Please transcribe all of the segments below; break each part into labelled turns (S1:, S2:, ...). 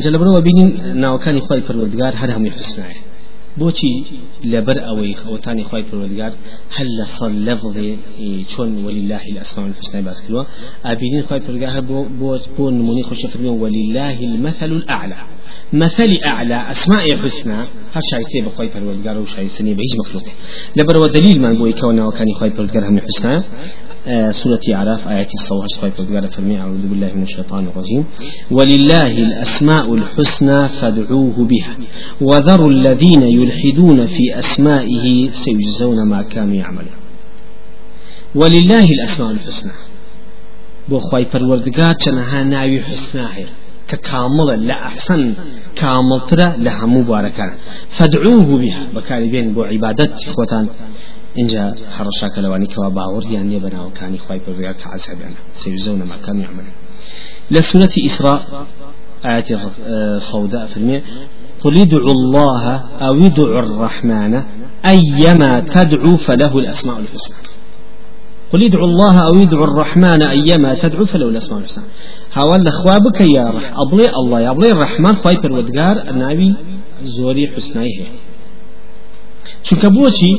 S1: جلبر و بینین ناوکانی خوای پروردگار هر همی حسنه بوچی لبر او خوتانی خوای پروردگار هل صل لفظ إيه، چون ولله الاسماء الحسنى باس کلوا ابینین خوای پروردگار بو بو بو نمونی خوش فرمیون ولله المثل الاعلى مثل اعلى اسماء حسنى هر شایسته به خوای پروردگار او شایسته نی به هیچ مخلوق لبر و دلیل من بو کونه ناوکانی خوای پروردگار همی حسنه سورة عراف آيات الصوح سبحانه وتعالى فرمي أعوذ بالله من الشيطان الرجيم ولله الأسماء الحسنى فادعوه بها وذروا الذين يلحدون في أسمائه سيجزون ما كانوا يعملون ولله الأسماء الحسنى بخواي خی شنها ناوي حسنى حسنا هەیە لا أحسن كامل ترى لها لە فادعوه بها بەکاری بێن بۆ اینجا هەڕەشاکە لەوانی کەوا باوەڕیان نیە بەناوەکانی خی پڕیا کە عسابیان سێویزە و نەماکان یامنە لە إسراء ئیسرا ئاەتی في المية قل ادعوا الله أو ادعوا الرحمن أيما تدعو فله الأسماء الحسنى قل ادعوا الله أو ادعوا الرحمن أيما تدعو فله الأسماء الحسنى هاوال خوابك يا رح أبلي الله يا أبلي الرحمن خواي پر ودقار ناوي زوري حسنائه چونکە بۆچی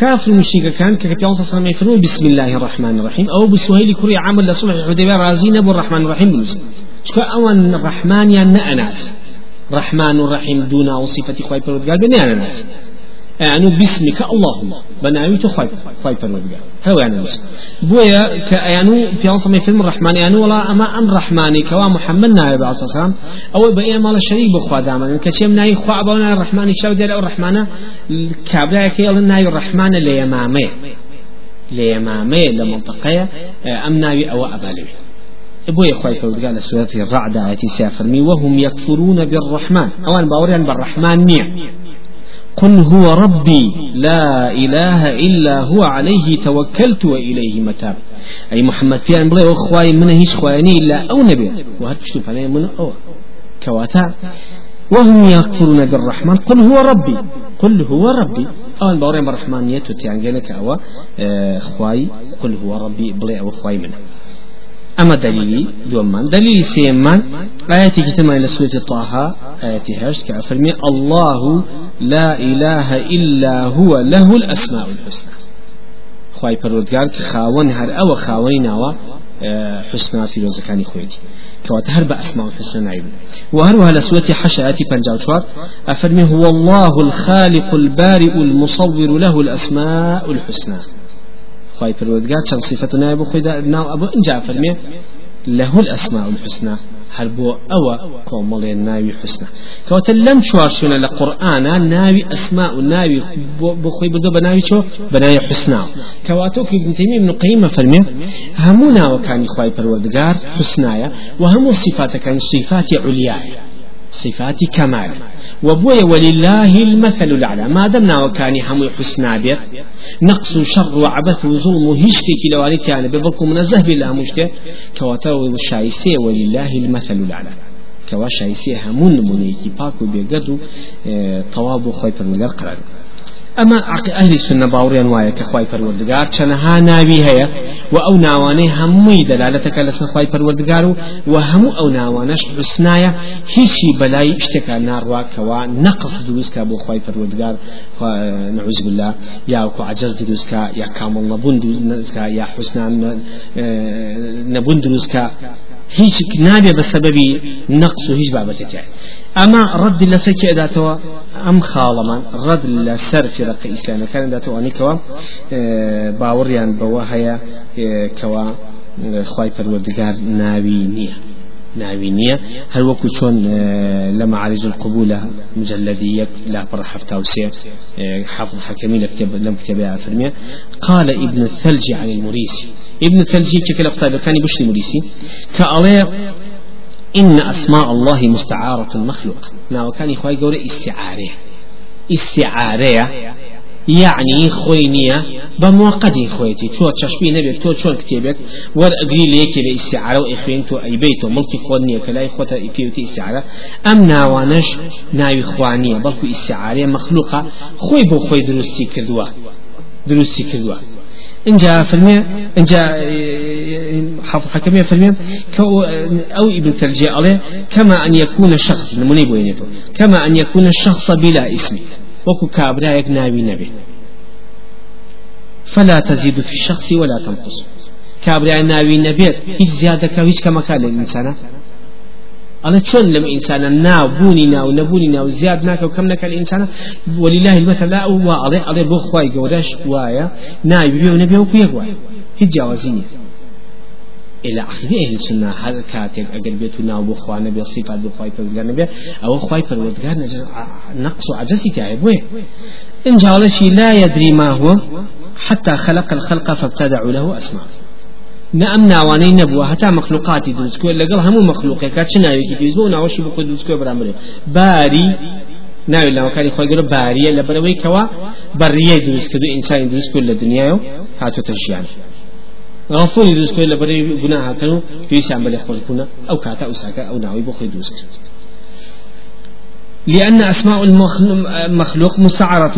S1: کافر مشیکەکان کە پێ سەسەمەی فرۆ بسم الله الرحمن الرحيم او بسهيل كري عمل لصلح سڵح حدەبێ ڕازی الرحمن الرحيم بنزل شكا اوان الرحمن يا نەئەناس رحمن الرحيم دون وصفة خواهي بردقال خی پرۆگار يعني باسمك اللهم بناوي تخاي خاي فرمدك هو يعني مسلم بويا كأنو في عصمة فيلم الرحمن يعني ولا أما أم رحماني كوا محمد نائب على أساسا أو بأي مال شريك بخوا داما كشيم ناي خوا أبونا الرحمن شو دير أو الرحمن كابلا كي ناي الرحمن اللي يمامي اللي يمامي لمنطقة أم ناوي أو أبالي بوي خوي فوز قال سورة الرعد آية سافرني وهم يكفرون بالرحمن أوان باوريان بالرحمن نية قل هو ربي لا إله إلا هو عليه توكلت وإليه متاب أي محمد في أنبغي وخواي من هيش خواني إلا أو نبي وهرشتو عليه من أو كواتا وهم يغفرون بالرحمن قل هو ربي قل هو ربي أول آه، بوريم الرحمن يتو تيانجينك أو آه، خواي قل هو ربي بلي أو خواي منه أما دليلي دوما دليل سيما آياتي كتما إلى سورة طه آياتي هاشت كأفرمي الله لا إله إلا هو له الأسماء الحسنى خواهي پرودگار كخاون هر أو خاوني ناوا آه، حسنى في روزكاني خويتي كوات هر بأسماء الحسنى نايب وهروها لسورة حشا آياتي بنجاوتوار أفرمي هو الله الخالق البارئ المصور له الأسماء الحسنى پروردگار چند صفت نه بو خدا ناو أبو إنجا فرمی له الأسماء الحسنى هل بو أو كومالي ناوي حسنى كوات لم شوارشونا القران ناوي أسماء ناوي بخوي بدو بناوي شو بناوي حسنى كواتو في ابن تيمية ابن قيمة فرمي همونا وكان إخوائي فرودقار حسنايا وهم صفات كان صفات عليايا صفات كمال وبوي ولله المثل الأعلى ما دمنا وكان حمو حسنا بيت نقص شر وعبث وظلم هشتك لو عليك يعني من الزهب لا مشتي كواتو شايسي ولله المثل الأعلى كوا شايسي همون منيكي باكو بيقدو آه، طواب خيط من قرار اما اهل السنه باوريان وايك اخواي فرودگار چنها ناوي هيا واو ناواني همي دلالتك على اخواي فرودگار وهم او ناوانش بسنايا هيشي بلاي اشتكى نار واك ونقص دوسك ابو اخواي فرودگار اه، نعوذ بالله يا اكو عجز دوسك يا كامل نبون دوسك يا حسنا اه، نبون دوسك هيش نابي بسبب نقص هيش بابتك اما رد لسك اداتوا ئەم خاڵەمان ڕەد لە سەر فێرق ئیسلامیەکان داتوانیکەوە آه، باوەڕیان بەوە هەیە کەوا آه، آه، خی پەروەردگار ناوی نییە ناوی نییە هەروەکو چۆن لە معارج القبولە مجلدی یەک لاپڕ لا و سێ حافظ حەکەمی لم لەم کتێبەیە قال ابن الثلج عن المريسي ابن الثلج كلا قتابة طيب، كان بشري مريسي كأليه إن أسماء الله مستعارة مخلوق وكان إخوائي قولي استعارة استعارة يعني خوينية بموقد خويتي تو تشبيه نبي تو تشون كتابك ور اجري ليك باستعاره واخوين تو اي بيت وملكي خوانية كلا اخوته ايتيوتي استعاره ام ناوانش ناوي خوانيه بلكو استعاره مخلوقه خوي بو خوي دروسي كردوا دروسي كردوا إن جاء في المية إن جاء حافظ حكمية في المية أو ابن ترجيع عليه كما أن يكون شخص كما أن يكون الشخص بلا اسم وكو كابرا يكناوي نبي فلا تزيد في الشخص ولا تنقص كابرا ناوي نبي إيش زيادة كويس كما كان الإنسان أنا شون لم إنسان ناو بوني ناو نبوني ناو زياد ناك وكم ناك الإنسان ولله المثل لا هو أضيع أضيع بخواي جورش وايا ناي بيو نبيو كويك وايا هي جوازيني إلى أخذ أهل السنة هذا كاتب أقل بيتنا وبخوانا بيصيب عبد بخواي فردقان نبي أو خواي فردقان نقص عجزي وين إن جعل لا يدري ما هو حتى خلق الخلق فابتدع له أسماء نعم ناوانەی نەبووە هەتا مەخلوقاتی دروستکوێ لەگەڵ هەموو مەخلوقێکە چ ناوێکی پێ بۆ ناوەشی بکۆ دروستکوێ برامرێ باری ناوی لاوەکانی خۆی گەرە باریە لە بەرەوەی کەوە بەڕیەی دروست کردو ئینسانی دروست کرد لە دنیای و هاتۆتە ژیان غەڵفۆنی دروست کرد لە بەرەوەی گوناهاکەن و پێویستیان بەلێ خۆشبوونە ئەو کاتە ئەوساکە ئەو ناوی بۆ خۆی دروست کرد لأن أسماء المخلوق مسعرة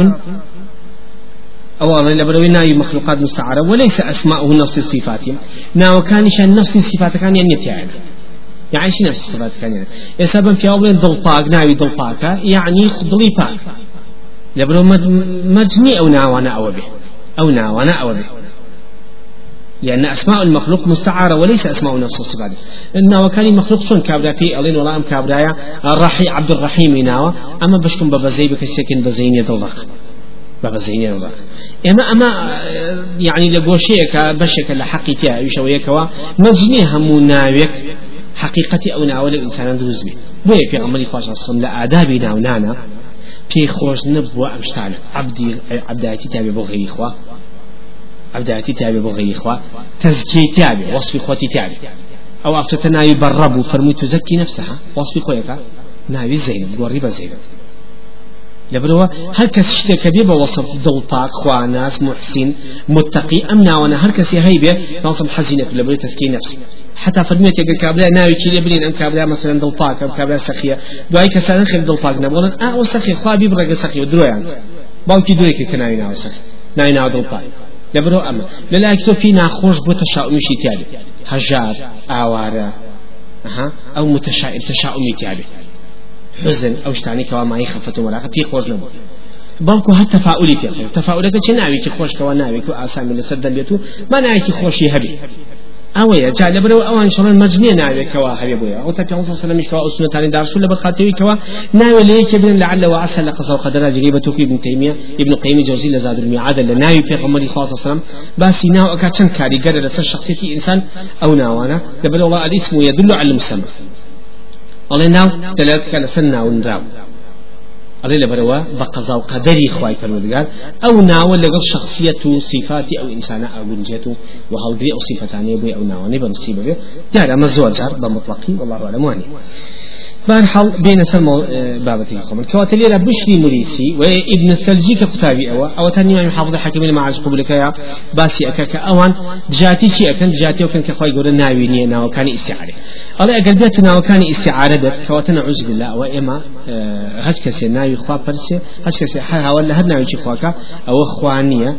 S1: او أولا لبروي ناوي مخلوقات مستعارة وليس اسماءه نفس صفاتهم ناو شان نفس الصفات كان يعني تعالى يعني شي نفس الصفات كان يعني إسابا في أولين ضلطاق ناوي ضلطاقة يعني خضلي باك لبرو مجني أو ناوانا أو به أو ناوانا أو به لأن أسماء المخلوق مستعارة وليس أسماء نفس الصفات إن وكان مخلوق شون كابرا في ألين ولا أم كابرايا الرحي عبد الرحيم ناوى أما بشكم ببزي بكسكن بزين يدلق بغزيني الله اما اما يعني لغوشيك بشك لحقي تي ايش ويك وا مزني همونا ويك حقيقتي او ناول الانسان دوزني بو في عملي خاص الصم لا ادابي نا ونانا في خوز نبو امشتال عبدي عبداتي تابع بو غير اخوا عبداتي تابع بو غير اخوا تزكي تابي وصفي اخوتي تابي او افتتنا يبرب فرمي تزكي نفسها وصفي اخوتي ناوي زينب غريبه زينب لبروا هر كس شتك بيبا وصف ذوطاق خواناس محسن متقي أمنا نه هر کسی كس يهيبه حزینه حزينك لبروا تسكي نفسي حتى فرميت يا کابلی ناوي کلی بین أم کابلی مثلا ذوطاق أم كابلا سخية دعاي كسان خير ذوطاق نبغون أه و سخی وسخي خواه بيبرق سخي ودروا يعني باوكي دويك كناوي ناوي سخي ناوي ناوي ذوطاق لبرو أما للا أكتب في ناخوش بتشاؤمشي تالي هجار آوارة أها أو متشائم تشاؤمی تالي حزن ئەو شتانی کەوا مای خەفتەوە وەلاقە پێی خۆش نەبوو بەڵکو هەر تەفاعلی پێ تەفاعلەکە چه ناوێکی خۆشکەوە ناوێک و ئاسامی لەسەر دەبێت و ما ناوێکی خۆشی هەبی ئەوەیە جا لەبرەوە ئەوان شڵەن مەجنێ ناوێکەوە هەبێ بۆیە ئەو تا پێ سەلمیشەوە ئوسنتانی دارسول لە بەخاتەوەیکەوە ناوێ لە یەکێ بن لعلەوە عسە لە قەزە قەدەرا جگەی بە توقی ابن تەیمیە ابن قەیمی جەوزی لە زاد المعادە لە ناوی پێغەمبەری خاصە سەلم باسی ناو ئەکا چەند کاریگەرە لەسەر شخصیەتی ئینسان ئەو ناوانە لەبرەوە الاسم يدل على المسمى الله ناو دلالة سن ناو ونراو الله لبروا بقضاء قدري خواي فرمودقال أو ناو لقل شخصية صفات أو إنسان أو جنجته وهل أو صفتان يبوي أو ناو نبا مصيبة جار أما الزواج بمطلقي والله أعلم واني بان حال بين سلم اه، بابتي خبر كواتلي لا لي مريسي وابن الثلجي ككتابي أو أو تاني من حافظ حكيم المعاج قبلك يا باسي أكاك أوان جاتي شيء أكن جاتي وكان كخوي يقول الناويني ناو كان استعارة الله أقل ناو كان استعارة دك كواتنا عزق الله وإما هشكسي ناوي خوا برسي هشكسي كسي حها ولا هدنا ناوي خواك أو خوانية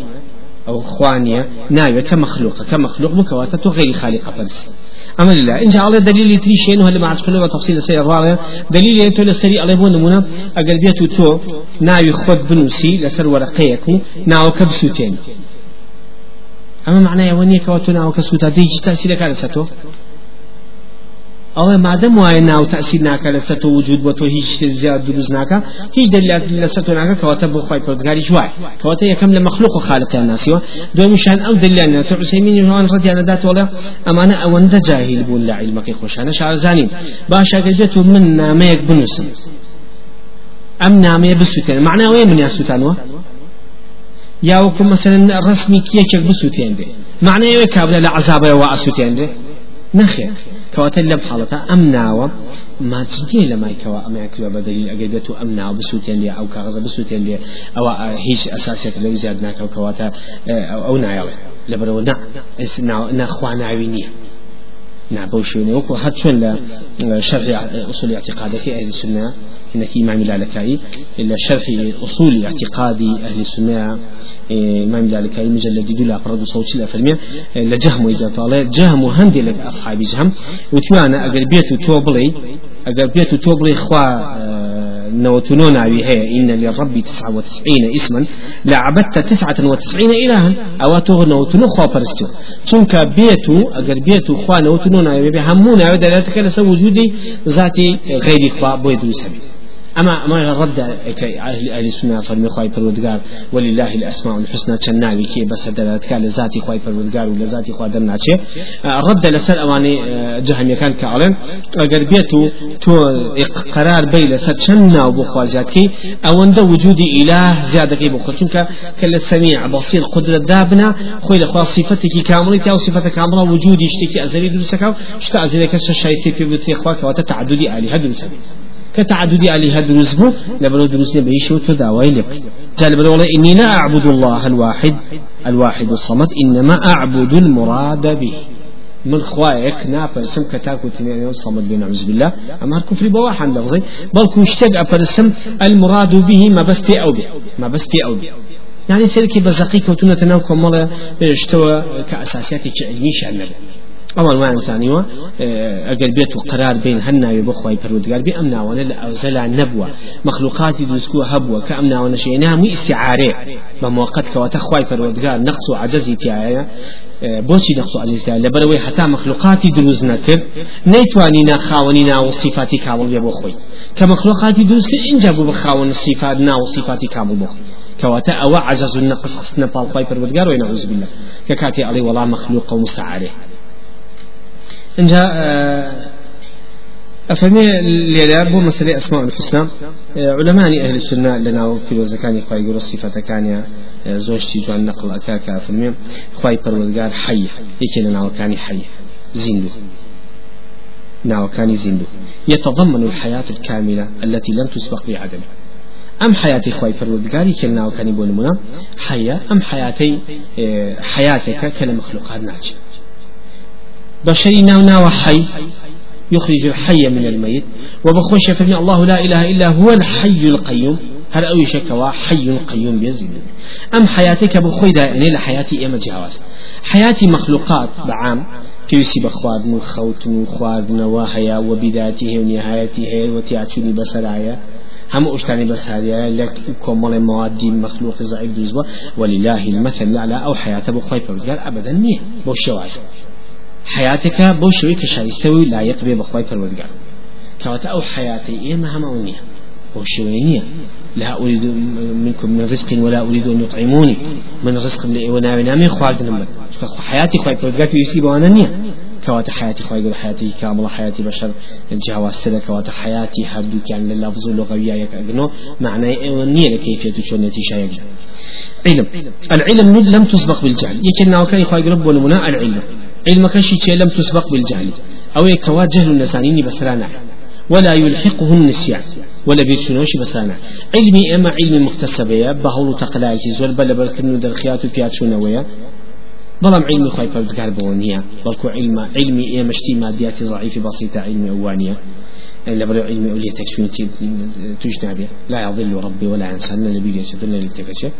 S1: أو خوانية ناوية كمخلوقة كمخلوق مكواتة غير خالقة بس أما لله إن شاء الله دليل تري شيء هل ما عرفنا تفصيل سير الرابع دليل أنت لسري عليه هو نمونا أقل بيتو تو ناوي خود بنوسي لسر ورقيك ناوي كبسوتين أما معناه ونيك واتو ناوي كسوتا ديجتا سيلك على ستو او ئەوە وای وایە او تاثیر ناکە کله سەر وجود بۆ تۆ هیچ زیاد دروست یکم له مخلوق او خالق یا ناس یو دوی مشان او دلیل نه تو حسین نه خالقیان ناسیوە دومیشان ئەو دلیان تۆ حوسینی نوان ڕدیانەداتوەڵە ئەمانە ئەوەندە جاهیل بوون لە شعر خۆشانە با باشەگەجێت تو من یک نامەیەک بنووسم ئەم نامەیە بسووتێن وای من یا یا سوتن یاسووتانەوە یاوەکو مەسەرن ڕسمی کیەکێک بسووتێن بێ معنەیەوە کابرا لە عذابەوە ئاسووتێن بێ نخێت کەواتە لەم حاڵەتە ئەم ناوە ماچیە لە مایکەوە ئەمەکرا بەدەلی ئەگەی دێت و ئەم ناو بسووتێن لێ ئەو کاغزە بسووتێن لێ ئەوە هیچ ئەساسێک لەوی زیاد ناکەوکەواتە ئەو نایڵێ لەبەرەوە نەخوا ناوی نییە نعم بوشيني وكو هاتشون آه، شرح أصول اعتقادك أهل السنة إنك إمام العلكائي إلا شرح أصول اعتقاد أهل السنة إمام آه، العلكائي مجلد دولا برد صوت الأفرمية آه، لجهم إذا طالع جهم وهندي لك أصحاب جهم وتوانا أقربيت توبلي أقربيت توبلي خوا نوتنون ناوي هي إن للرب تسعة وتسعين اسما لعبدت تسعة وتسعين إلها أو تو نوتنو خوا برستو تونك بيتو أجر بيتو خوا نوتنو ناوي بهمونا ودلالتك لسو وجودي ذاتي غير خوا بويدو سبيل اما ما رد اهل اهل السنه الله عليه وسلم ولله الاسماء الحسنى چناوي كي بس هذا كان ذاتي خوي پروردگار ولذاتي خوا درنا چه آه، رد لسر اواني آه، جهنم كان كعلم اگر بيتو تو اقرار بين لسر چنا وبو او عند وجود اله زياده كي بو چونك كل سميع بصير قدره دابنا خوي لخوا صفتك كامله تاو صفته كامله وجودي اشتكي ازلي دوسكاو اشتا ازلي كش شايتي في بتري خواك وتتعددي الهه دوسكاو كتعددي عليها دروس بو لبرو دروس بيش وتداوي لك قال بلو والله إني لا أعبد الله الواحد الواحد الصمد إنما أعبد المراد به من خوايك سم كتاكو تنين صمد بين عز بالله أما الكفر بواحا لغزي بل كوشتق أفرسم المراد به ما بس بي أو بي ما بس بي أو بي يعني سيركي بزقيك وتنتناوكم ناوكم مالا بيشتوى كأساسياتي علمي شأن نبي ئەوان وایان زانیوە أجل اه، بێت و قرار بین هەر ناوی بخوای پەرودگار بێ ئەم ناوانە لە ئەوزەلا نەبووە مەخلوقاتی دروستکو هەبووە کە ئەم ناوانە شێنە هەمووی كوا بە موقت کەواتە خوای پەرودگار نەقص و عجزی تایە اه، بۆچی نەقص و عجزی تایە لەبەرەوەی هەتا مەخلوقاتی وصفاتي كامل نەیتوانی ناخاوەنی ناو صفاتی کامل بێ بۆ خۆی کە مەخلوقاتی دروست كواتا أو عجز النقص خصنا بالخاي بالبدقار وين بالله ككاتي عليه والله مخلوق ومستعاره انجا أفهمي اه، ليلة بو مسألة أسماء الحسنى اه، علماء أهل السنة لنا في الوزكاني خواهي يقول الصفة كان زوجتي جوان نقل أكاكا أفهمي خواهي پروردگار حي يكي لنا وكاني حي زندو كان زندو يتضمن الحياة الكاملة التي لم تسبق بعدم أم حياتي خواهي پروردگاري كي لنا وكاني بونمنا حياة أم حياتي حياتك كلا مخلوقات ناجي بشري ناونا وحي يخرج الحي من الميت وبخوش فمن الله لا إله إلا هو الحي القيوم هل أو شكوى حي قيوم يزيد أم حياتك بخوي دا يعني لحياتي إما جاوز حياتي مخلوقات بعام كيسي خوت من خواد نواحيا وبداته ونهايته هي وتياتوني بسرايا هم أشتاني بس هذه لك كمال مواد مخلوق ضعيف دزوا ولله المثل على أو حياته بخوي أبدا نيه بوش حياتك بو شوي كشايستوي لا يقبي بخواي فرودگار كواتا او حياتي ايه ما اونيه بو شوينيه لا اريد منكم من رزق ولا اريد ان يطعموني من رزق لي وانا نامي خوارد نمر حياتي خواي فرودگار انا بوانانيه كواتا حياتي خواي حياتي كاملة حياتي بشر الجهه سدا كواتا حياتي هبدو كان لللفظ اللغوية يكأجنو معنى ونيه لكيفية تشو نتيجة علم العلم لم تسبق بالجهل يكن ناوكري خواي رب ونمنا العلم علمكشي لم تسبق بالجهل أو كوا جهل النسانين بسرانا ولا يلحقه النسيان ولا بيرشنوش بسانا علمي أما علم يا بهول تقلاجي زول بل بل كنو درخيات وبياتشونا ويا بلام علمي خواهي بردقال بونية بلكو علم علمي اما مشتي ماديات ضعيفة بسيطة علمي اوانيا ولي تكفين تجتمع به لا يضل ربي ولا عن سنة النبي يسدل للتكشف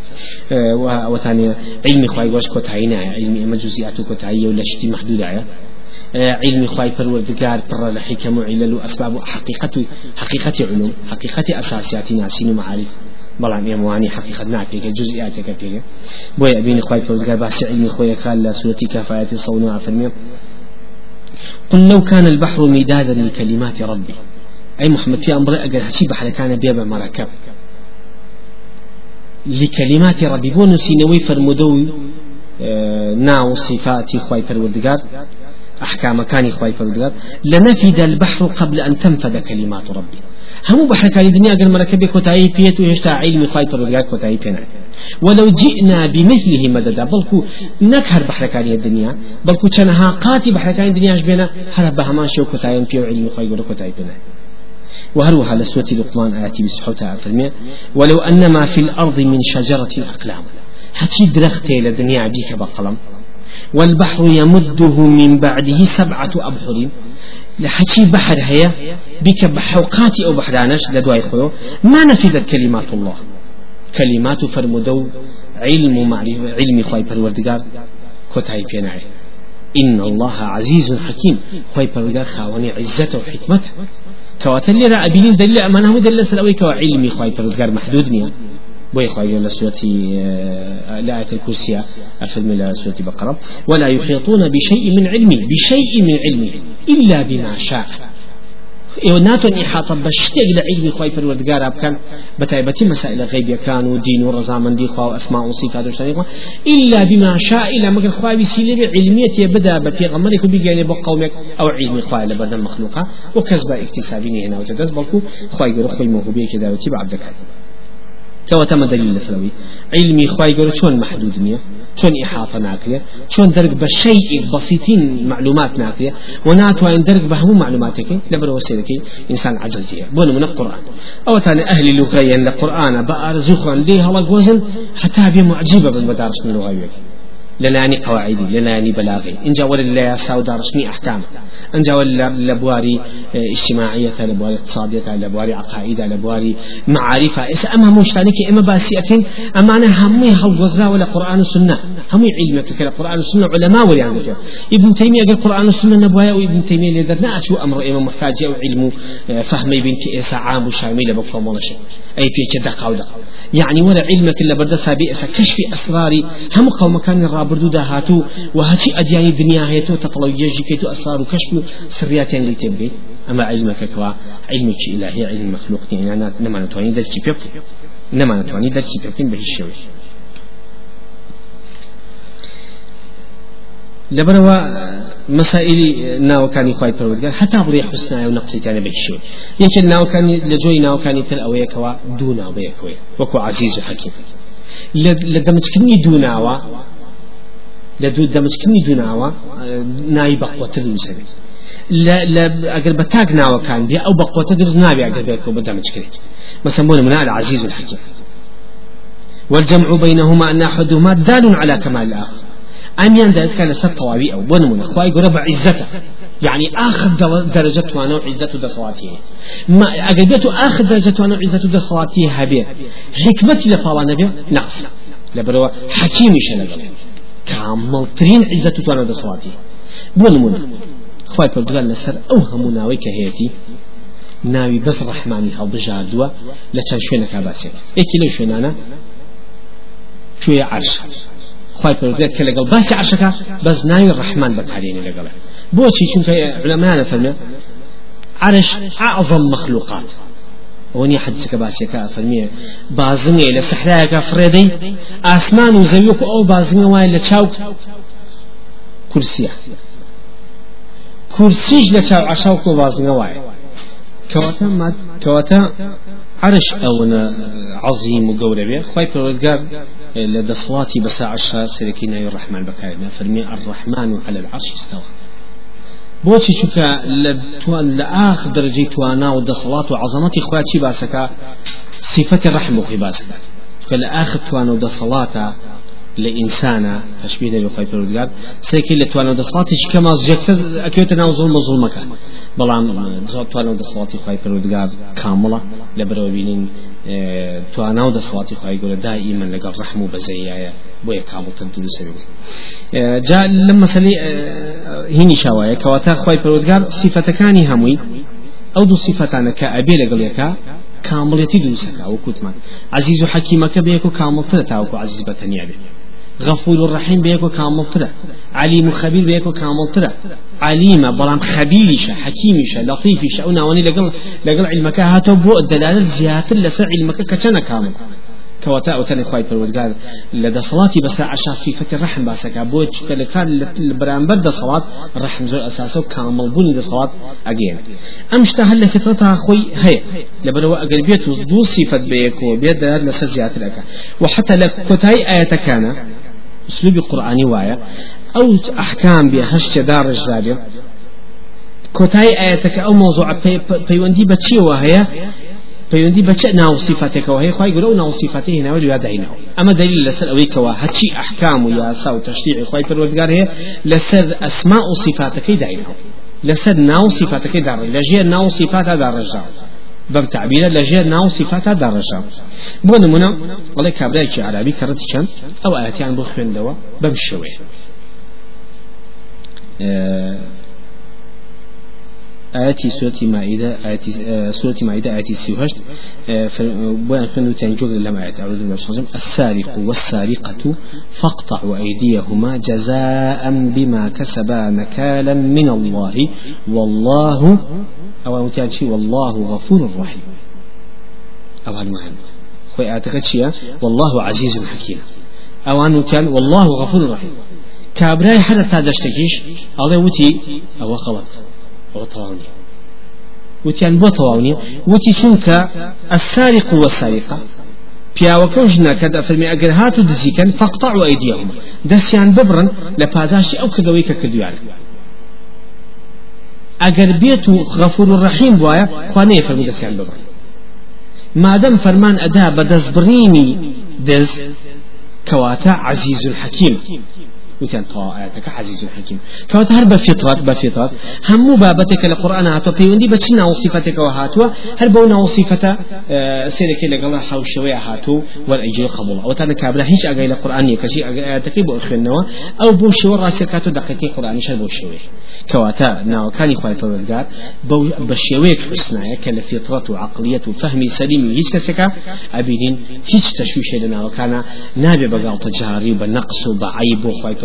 S1: أه، وثاني علمي خواهي واش كتعينا علمي اما جزئيات كتعية ولا شتي محدودة أه، علمي خواهي پروردگار پر لحكم وعلل واسباب حقيقة حقيقة علوم حقيقة اساسيات ناسين ومعارف بلا بلان مواني حقيقة نعتك جزئياتك كثيرة بوي أبيني خواهي پروردگار بحث علمي خواهي قال لسورة كفاية صونها فرمي قل لو كان البحر مدادا لكلمات ربي أي محمد في أمر هشيب هشي بحركان بيبا مركب لكلمات ربي بونسي نوي فرمودو آه، ناو صفاتي خواي فالوردقار أحكام كان خواي فالوردقار لنفد البحر قبل أن تنفذ كلمات ربي هم بحر كان الدنيا قال مركب كتاي فيت ويشتا علم خواي فالوردقار كتاي فينا ولو جئنا بمثله مددا بلكو نكهر بحر كان الدنيا بلكو كان قاتي بحر كان الدنيا أجبنا هرب بهمان شو كتاي فيو علم خواي فالوردقار كتاي وهروها لسوة لقمان آياتي بسحوة فرمي ولو أن ما في الأرض من شجرة الأقلام هتي درختي لدنيا بيك بقلم والبحر يمده من بعده سبعة أبحر لحكي بحر هي بك بحوقات أو بحرانش لدواي خلو ما نفذت كلمات الله كلمات فرمدو علم معرفة علم خواي بالوردقار كتاي بيناعي إن الله عزيز حكيم خواي بالوردقار خواني عزته وحكمته كواتل لي رأبين دليل أمان هم دليل سلوي كوا علمي خواهي فرزقار محدود نيا بوي خواهي لسورة آه، لآية الكرسية أفهم إلى سورة بقرة ولا يحيطون بشيء من علمه بشيء من علمه إلا بما شاء ئێوە ناتۆن حاتە بە شتێک لە عیلمی خۆی پروەردگارا بکەن بە تایبەتی مەسائلە غیبیەکان و دین و ڕزامەندی خوا و ئەسما و سیفات و إلا بما شاء إلا مگر خوا وسیلەی علمیەتی بدا بە پێغەمەرێک و بگەێنێ بۆ قومێک ئەو عیلمی خوا لە بەردەم مخلوقا و کەس بە اکتسابی نێناوتە دەست بەڵکو خوای گەورە خۆی مەهوبەیەکی داوەتی بە عبدەکان کەواتەمە دلیل لەسەوەی علمی خوای گەورە چۆن محدود نییە چون إحاطة ناكية چون درك بشيء بسيطين معلومات ناكية وناتو عند درك بهم معلوماتك لبر وسيلك إنسان عجزية بون من القرآن أو تاني أهل اللغة يعني القرآن بأرزخا ليه هلا جوزن حتى هي معجبة بالمدارس من اللغة لناني قواعدي لناني بلاغي إن جاول ساو ساودا رسمي أحكام إن جاول لبواري آه، اجتماعية لبواري اقتصادية لبواري عقائد لبواري معارفة إس أما مشتانك إما باسيئة أما أنا همي هوزا ولا قرآن السنة همي علمك كلا قرآن السنة علماء ولا ابن تيمية قال قرآن السنة نبوايا وابن تيمية لا أشو أمر إما محتاج أو علم آه، فهمي بنتي إسا عام وشامي ولا شيء أي في دقة ودقة يعني ولا علمك إلا بردسها بئس كشف أسراري هم قوم كان الرابع دا هاتو و هاتي اجياني دنيا هيتو تطلو تەقڵەوی گێژی کەیت و ئەسرار و کەشم و سریاتیان يعني لی تێبگەیت ئەمە عیلمەکەکەوە علمێکی ئیلاهی علم مەخلوقتین یانە نەمانەتوانی دەرکی پێ بکەین نەمانەتوانی دەرکی پێ بکەین بە هیچ شێوەیەک لبروا مسائل ناو كاني خواي پروردگار حتى بڵێ حسنا و نقصیتیانە بە شوێ یەکە ناو كاني جۆی ناوکانی تر ئەوەیەکەوە دوو ناوەیەکەوە وەکو عزیز و حەکیم لە دەمچکردنی دوو ناوە لدود لە دوو دەمچکنی دوناوە ناوی لا لا ئەگەر بە تاک ناوەکان بێ ئەو بەقوتە درست ناوی ئەگەر بێتەوە بە كريت ما بۆ نمونە العزيز الحکیم والجمع بينهما أن أحدهما دال على كمال الآخر أم يندى كان سب طوابي أو بون من أخوائي قرب عزته يعني آخر درجة وانا عزته دصلاتي ما اجدته آخر درجة وانا عزته دصلاتي هبيه حكمتي لفالا نبي نقص لبروا حكيمي شنبي عامڵترین عیزە توانە دەسڵاتی بۆ نمونە خی پردگان لەسەر ئەو هەموو ناوەی کە هەیەی ناوی بەس ڕحمانی هەڵبژاردووە لە چەند شوێنەکە باسێت یەکی لەو شوێنانە شوێ عرش خی پرزێت کە لەگەڵ باسی عشەکە بس ناوی ڕحمان بەکارێنی لەگەڵە بۆچی چونکە لەمانە فەرمێ عرش أعظم مخلوقات وني حد كباشيكا فرمي بازني الى صحراء فريدي اسمان وزميك او بازني واي لتشاو كرسي كرسيج لتشاو عشاوك بازني وای كواتا مد كواتا عرش او عظيم وقوربي خوي بروجار لدى صلاتي بساعة سلكينا الرحمن بكاينا فرمي الرحمن على العرش استوى بۆچی چکە لە توان لە ئاخ دەرجەی توانا و دەسەڵات و عزەمەتی خواچی باسەکە سیفەتی ڕەحم وقی باسەکە لە توان و دەسەڵاتە لإنسانا تشبيه دبي خوي پروردگار سيكي لتوانو دصلاتي كما جكسد اكيوت ناو ظلم ظلم كان بلان توانو دصلاتي خوي پروردگار كاملة لبرو بينين آه، توانو دصلاتي خوي گور دائما لقى رحم بزيايا بويا كامل تنتو سبيل آه، جاء لما سلي آه، هيني شوايا كواتا خوي پروردگار صفتكاني هموي او دو صفتانا كأبي لقليكا كاملة دروسك او كتمان عزيز حكيمك بيكو كامل تلتاوكو عزيز بتنيا بيكو غفور الرحيم بيكو كامل ترى عليم خبير بيكو كامل ترى عليمة بلام خبيرشة حكيمشة لطيفشة أنا واني لقل لقل علمك هاتو بو الدلالة زيادة لسر علمك كتنا كامل كواتا او تن خوای قال لدى صلاتي بس عشا صفه الرحم باسك ابو تشكل كان برانبر د صلات رحم زو اساسه كامل بني د صلات اجين هل فطرتها خوي هي لبلو اقلبيت دو صفه بيكو بيد لسجات لك وحتى لك كتاي ايه اسلوب قرآني وايا او احكام بهشت دار دابير كوتاي آياتك او موضوع بيوندي بچي وهي بيوندي بەچە ناو سیفاتێکەوە وهي خی گەورە و ناو سیفاتی اما لاداینەوە ئەمە دلیل لەسەر ئەوەیەوە هەچی ئەحکام و یاسا و تەشتی خی پەروەگار هەیە لەسەر ئەسما و سیفاتەکەی داینەوە لەسەر ناو سیفاتەکەی دار لەژێر ناو دار داڕێژاوە بەم تعبیرە لەژێر ناو سیفاتا داڕەشە بۆ نمونە بەڵێ کابراایکی عرابی کەڕەتی چەند ئەو ئاەتیان بۆ خوێندەوە بەم شوێ آتي سورة مائدة آتي آه، سورة مائدة آتي سيوهشت آه، بوان فنو تنجوغ لما آيات أعوذ بالله الشيطان السارق والسارقة فاقطعوا أيديهما جزاء بما كسبا نكالا من الله والله أو شيء والله غفور رحيم أو معنى خوي أعتقد شيئا والله عزيز حكيم أو أنه كان والله غفور رحيم كابراي حدث هذا الشتكيش هذا وتي أو خلط وطاوني وتيان بطاوني وتي شنك السارق والسارقة بيا وكوجنا كذا في المئة جرهات و دزیکەن فقطع و ئەیدیەهم دەستیان ببرن لە أو كذا ويك کە کردویان ئەگەر غفور الرحيم بوايا خانية في وایە خوانەیە فەرمی دەستیان ببرن مادەم فەرمان ئەدا بە دز كواتا عزيز الحكيم وتیان تەوا ئاەتەکە حەزیز و هرب کەواتە هەر بە فیترات بە فیترات هەموو بابەتێکە لە قورآن هاتووە پەیوەندی بە چی ناوسیفەتێکەوە هاتووە هەر بەو ناوسیفەتە سێرەکەی لەگەڵ حوشەوەی هاتوو وەرئیجل قبول ئەو تانە کابرا هیچ ئەگەی لە قورآن یەکەشی ئاەتەکەی بۆ خوێندنەوە ئەو بۆ شێوە ڕاستێکات و دقەتی قورآنیش بۆ شێوێ کەواتە ناوەکانی خوای پەروەردگار بە شێوەیەک حسنایە کە لە فیترات و عقلیەت و فەهمی سەلیمی هیچ کەسێکە ئەبینین هیچ تەشویشێ لە ناوەکانە نابێ بەگاڵتە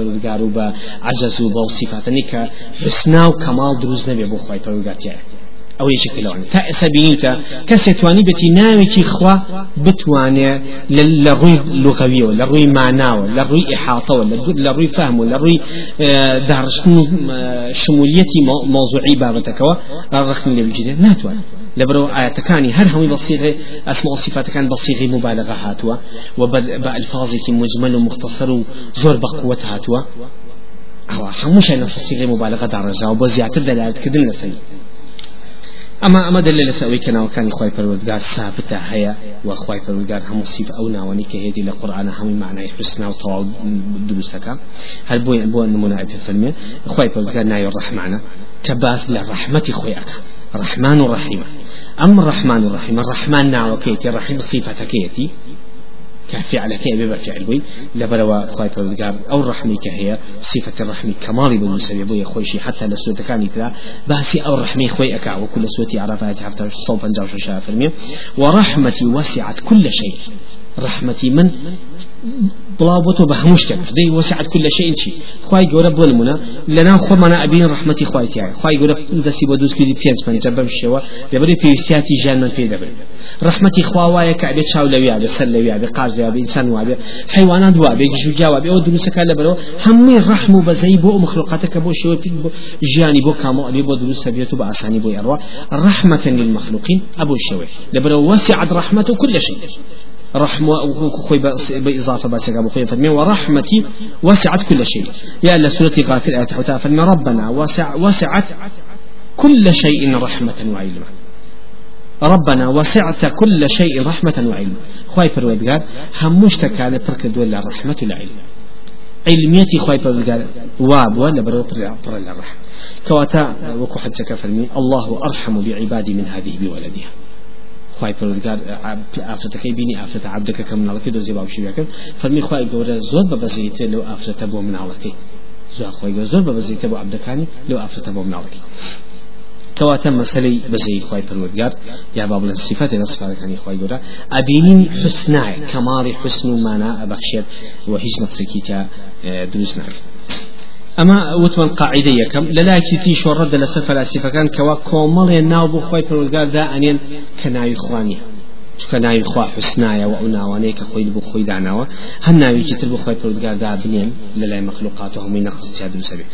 S1: پروردگار و بە عجز و با صفات کە حسنا و کمال دروز نبی بو خوای تو گاتیا او یەکی کلەوە تا ئێستا تا کس توانی بتی بێتی کی خوا بتوانی لە لغوی و لغوی معنا و لغوی احاطه و لغوی فهم و لغوی اه، درشتن داڕشتن اه، موضوعی بابتکوا مۆزوعی بابەتەکەەوە نتوانی لبرو آياتكاني هر هم بصيغة أسماء صفات كان بصيغة مبالغة هاتوا وبألفاظ مجمل ومختصر وزور بقوة هاتوا أو حموش أنا صيغة مبالغة درجة وبزيادة دلالة كدن لسي أما أما دليل لسوي كنا وكان إخوي فرودجار ثابتة هي وإخوي فرودجار هم صيف أو ناوني كهدي لقرآن هم معنى حسنا وطوع دروسك هل بو بوين النمونة في آية الفيلم إخوي فرودجار نايو الرحمة كباس للرحمة إخويك رحمن الرحيم أم الرحمن الرحيم الرحمن نعم، كيتي الرحيم كيتي على كي أبي بفعل بي لبروا خايف الدقار أو الرحمة كهي صفة الرحمة كمالي بن مسبب يا خويشي حتى لسوة كان ترى باسي أو الرحمة خوي أكا وكل سوتي عرفات حتى صوب أنجاو شاشة فرمي ورحمتي وسعت كل شيء رحمتي من طلابته بحمشتك دي وسعت كل شيء شيء خواي جورا بولمنا لنا خو منا أبين رحمتي خواي تاعي خواي جورا دسي بدوس كذي بيانس من جنب الشوا يبري في سياتي جان من في دبر رحمتي خواي كعبة شاو لوي عبد سل لوي عبد قاز لوي إنسان وعبد حيوانات وعبد جوجا وعبد أو دروس كلا برو همي رحمة بزي بو مخلوقاتك بو شو في جاني بو كامو أبي بو دروس بيتو بأساني بو يروى رحمة للمخلوقين أبو شوي لبرو وسعت رحمته كل شيء رحمة خوي بإضافة بس أبو فرمي ورحمتي وسعت كل شيء يا يعني سورة غافر آية حتى فرمي ربنا وسع وسعت كل شيء رحمة وعلما ربنا وسعت كل شيء رحمة وعلما خوي فرمي هموش تكالي فرك دول رحمة العلم علميتي خوي فرمي واب ولا برو الرحمة كواتا وكو حجك فرمي الله أرحم بعبادي من هذه بولدها خواهی پروردگار آفرەتەکەی بینی آفرت عبد که کم نالکی دو آفرەتە عبدەکە کە مناڵەکەی دۆزی باوشی کرد فەرمی خخوای گەورە زۆر بەبەزیتە لەو ئافرەتە بۆ مناڵەکەی زۆر خۆی زۆر بەبەزیتە بۆ عبدەکانی لەو ئافرەتە بۆ نالکی کەواتە مسئله بزی خی پروردگار یا با بلند صفات بڵێن سیفەت دەسپارەکانی خی گوره آبینی حسنای کەماڵی حسن و معنا ئەبەخشێت و هیچ نەفسێکی که دوست ناکرد اما وتمن قاعده يكم للا كيتي شو رد لسفلاسفه كان كوا كومل ناو بو خوي ذا انين كناي چکە ناوی خوا حوسنایە و ئەو ناوانەیەکە خۆی بۆ خۆی داناوە هەم ناویکی تر بۆ خۆی پرودگاردا بنێن لە لای مەخلوقات و هەمووی نەخست چا دروسەبێ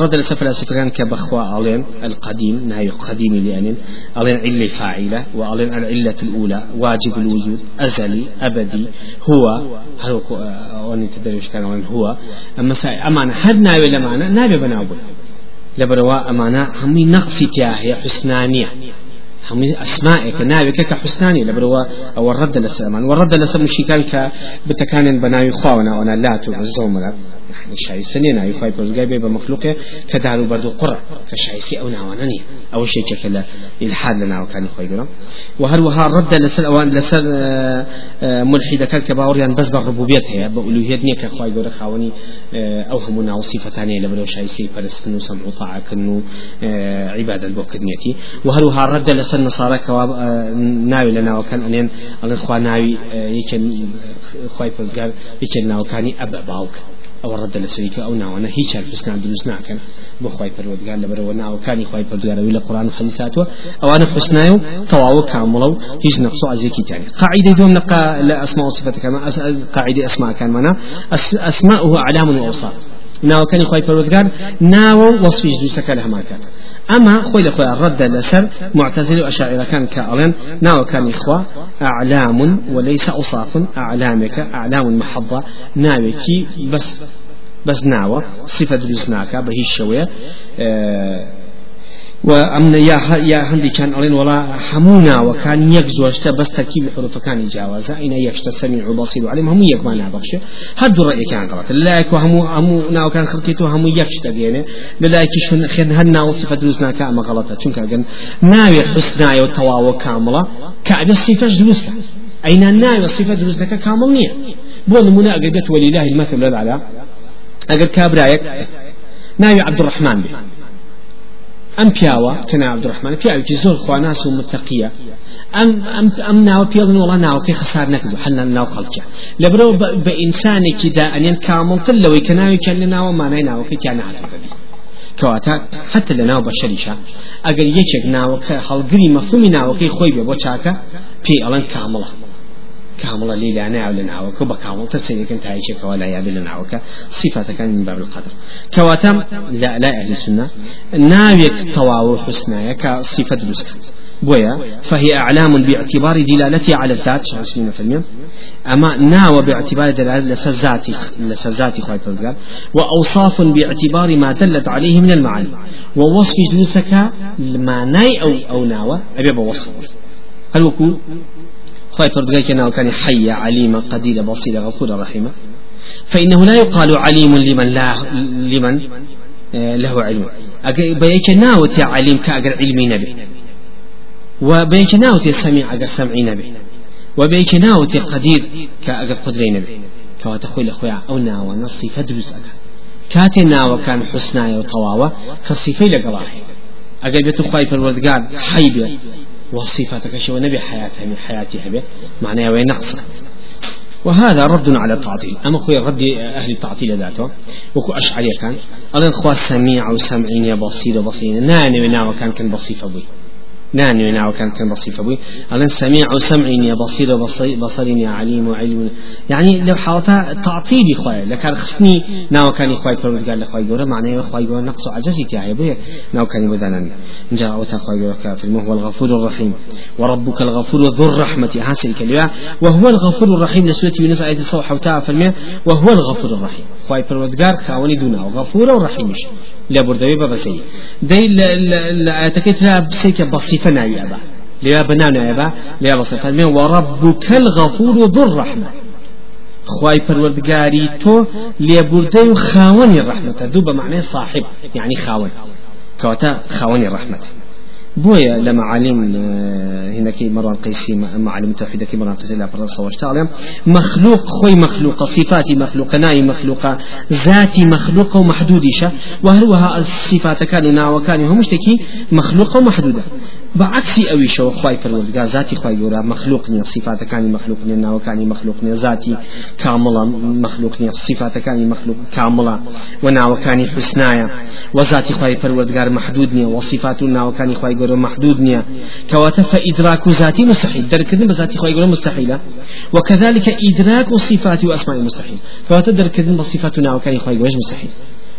S1: ڕەدە لەسەر فەلاسفەکان کە بەخوا ئەڵێن القديم ناوی قدیمی لێنین ئەڵێن عیلی فاعیلە و ئەڵێن العلة الأولى واجب الوجود أزلي أبدي هو هل أواني تدري وش كان هو أما أمانة هل ناوي لمعنى ناوي بناوبه لبروا أمانة همي نقصي تياهي حسنانية همي أسمائك ناويك كحسناني لبروا أو الرد لسلمان والرد لسلم مشيكان بتكان بناوي خوانا وأنا لا تعزومنا يعني شاي سنين أي خايف رزقي بيبقى كدارو برضو قرة كشاي سي أو ناوانني أو شيء كلا الحال لنا وكان خوي وهل وها رد لسل آه، آه، آه، أو لسل ملحد كان باوريان بس بالربوبية هي نيك خوي جرام خاوني أو هم ناو صفتاني لبروا شاي سي فرستنو سمع طاعة كنو عبادة وهل وها رد لسل خۆصە نسارە کەوا اه، ناوی لە ناوەکان ئەلێن ئەڵێن خوا ناوی اه، یەکێن خی پزگار یەکێن ناوەکانی ئەبە باوک ئەوە ڕەدە لە سەریکە ئەو ناوانە هیچ هەرپرسان دروست ناکەن بۆ خی پەروەگار لەبەرەوە ناوەکانی خی پەرگارەوەی لە قرآن حەلیساتوە ئەوانە حسنای و تەواو کامڵە و هیچ نەفس و عزیەکی تانی قاعدە دوم لە لە ئەسما و صفەتەکەمە قاعدە ئەسماکانمانە ئەسما هو علام و ئەوسا ناوەکانی خی پەروەگار ناوە وەصفی دووسەکە لە هەماکات أما خوي لخوي رد لسر معتزل أشاعر كان كألين ناو كان إخوة أعلام وليس أصاق أعلامك أعلام محضة ناوكي بس بس ناوة صفة بسناكا بهي الشوية أه وأمن يا يا هندي كان أولين ولا حمونا وكان يجزو أشتا بس تركيب حروف كان جاوز أين يكشتا سميع وبصير وعلم هم يك ما نابخش هدو رأي كان غلط للايك وهم هم ناو كان خلقيتو هم يكشتا بينه للايك شن خن هنا وصفة دروسنا كأما غلطة شنك أجن ناوي حسنا وتواو كاملة كعب الصفة دروسك أين ناوي الصفة دروسك كاملة بو نمونا أقدت ولله المثل للعلا أقد كابرايك ناوي عبد الرحمن بي. ئەم پیاوە کەنا عبدڕحمان پیاوێکی زۆر خواناس و متەقیە ئەم ئەم ئەم ناوە پێڵن وڵە ناوەکەی خسار نەکردو هەل ناو خەڵکە لەبرەوە بە ئینسانێکی دا ئەنێن کامڵتر لەوەی کە ناوێکە لە ناوە مانای ناوەکەی تیان نهاتەکەبی کەواتە حتى لە ناو بەشەریشە ئەگەر یەکێک ناوەکە هەڵگری مەفومی ناوەکەی خۆی بێ بۆ چاکە پێی ئەڵەن کامڵە كاملة ليلى ناو لناوك وبكامل تسيركن تعيشك ولا يابي لناوك صفات كان من باب القدر كواتم لا لا أهل السنة ناويك طواو حسنايك صفة دروسك بويا فهي أعلام باعتبار دلالتي على الذات شهر فالميم أما ناو باعتبار دلالة لسزاتي لسزاتي خواهي تذكر وأوصاف باعتبار ما دلت عليه من المعاني ووصف جلوسك ما ناي أو أو ناوى أبي بوصف هل وكو خواهي فردقائك ناوكاني حي عليم قدير بصير غفور رحيم فإنه لا يقال عليم لمن لا لمن آه، له علم بيك ناوت عليم كأجر علمي نبي وبيك ناوت سميع أجر سمعي نبي وبيك ناوت قدير كأجر قدري نبي كوا تخوي لأخويا أو ناوى نصي فدرس أجر كاتي ناوى كان حسنا وطواوى كصفي لقلاه أجر بيت خواهي حي حيبة وصفاتك شيء ونبي حياتها من حياتها به معناه وين نقصه وهذا رد على التعطيل أما خوي رد أهل التعطيل ذاته وكو أشعري كان ألن خوا سميع وسمعين يا بصير وبصير ناني وناو كان كان بصيفة بي ناني يعني ناو كان كان بصيفة بوي ألن سميع وسمع يا بصير بصر يا عليم وعلم يعني لو حاطة تعطيلي خوي لكان خصني ناو كان خوي فرمت قال لخوي جورا معناه خوي جورا نقص عجزي تاعي عيبه ناو كان بدانا جاء أوتا خوي جورا كافر هو الغفور الرحيم وربك الغفور ذو الرحمة هاس الكلمة وهو الغفور الرحيم لسورة يونس آية الصوحة وتاع فرمي وهو الغفور الرحيم خوي فرمت خاوني دونا وغفور ورحيمش لا بردوي بابا سيد دي لآياتك لا بسيك بسيط فناي با ليا بنانا با ليا بصفة من وربك الغفور ذو الرحمة خواي پروردگاری تو بردي خاوني الرحمة دو بمعنى صاحب يعني خاون كوتا خاوني الرحمة بويا لما علم هنا كي مرة قيسي علم توحيد كي مرة قيسي لا برا مخلوق خوي مخلوق صفاتي مخلوق ناي مخلوق ذاتي مخلوق ومحدودشة وهروها الصفات كانوا نا وكانوا هم مشتكي مخلوق ومحدودة بعكسي أوي شو خواي فرودگار ذاتي خواي جورا مخلوقني صفات كاني مخلوقني ناو كاني مخلوقني ذاتي كاملة مخلوقني صفات كاني مخلوق كاملة وناو كاني حسنايا وذاتي خواي فرودگار محدودني وصفات ناو كاني خواي جورا محدودني كواتف إدراك ذاتي مستحيل درك بذاتي خواي جورا مستحيلة وكذلك إدراك صفات وأسماء مستحيل كواتف درك بصفات ناو كاني خواي جورا مستحيل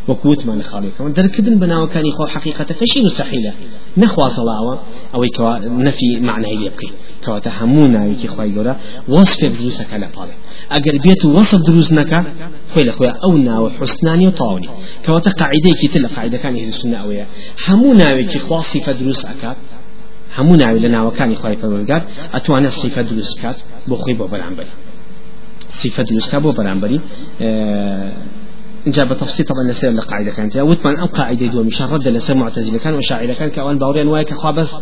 S1: وقوت ما نخالي كون دركدن بناو كان يخو حقيقة فشي مستحيلة نخوا صلاة أو كوا نفي معنى يبقي كوا تهمونا يكي خواي جورا وصف دروسك على طالب أجر بيت وصف دروسنك خوي لخوي أو ناو حسناني وطاوني كوا تقاعدة كي تلا قاعدة كان هذه السنة أويا همونا يكي خواصي فدروس أكاد همونا لنا وكان خواي فبرقات أتوانا صفة دروسكات بخوي بو برعنبري صفة دروسكات بو برعنبري أه جاب تفصيل طبعا لسير القاعدة كانت وتمان أم قاعدة مشان رد لسير معتزلة كان وشاعرة كان كأوان باوريان وايك خابس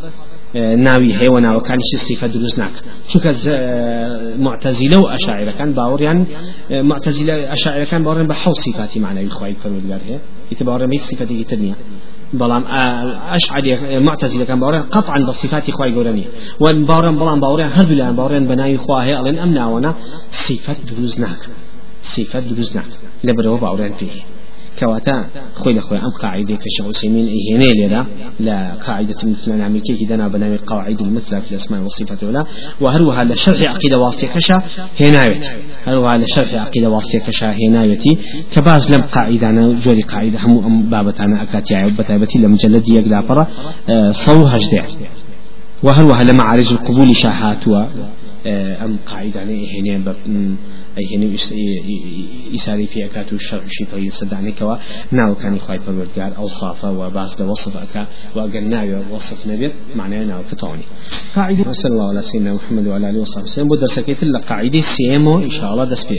S1: آه، ناوي هيوانا وكان شي صفة دروز ناك شو كز آه، معتزلة وأشاعرة كان باوريان آه، معتزلة أشاعرة كان باوريان بحو صفاتي معنى إخوائي فرودگار هي يتباوريان ميش صفة دي تدنيا بلام أشعري معتزلة كان باوريان قطعا بصفات إخوائي قولانية وان باوريان بلام باوريان هردو لان باوريان بناي هي الان أمنا وانا صفة دروز ناك صفات دروست ناکە باوران فيه كواتا کەواتە خۆی لەخۆی ئەم قاعدەی کە شەو سیمین ئەیهێنێ لا قاعدة مثل نعمل كيه دانا بنامي قواعد المثلى في الأسماء والصفات ولا وهروها لشرح عقيدة هنا هنايت هروها لشرح عقيدة هنا هنايتي كباز لم قاعدة أنا جوري قاعدة هم أم بابتانا أكاتي عيب لم لمجلد يقدر برا اه، صوها جدع وهروها لمعارج القبول شاهاتوا آه، ام ئەم قاعدانەی هێنێ بە ئەهێنێ ئیساری پێکات و شەڕشی پێ سەدانێکەوە ناوەکانی خی پەروەردگار ئەو سافە و باس لە وەصفەکە واگەن ناوێ وەصف نەبێت معنای ناوکەتەوەنی قاعدی مەسەر الله على سيدنا محمد وعلى آله وصحبه وسلم بۆ دەرسەکەی تر لە قاعدی سێمەوە ئیشاءالله دەست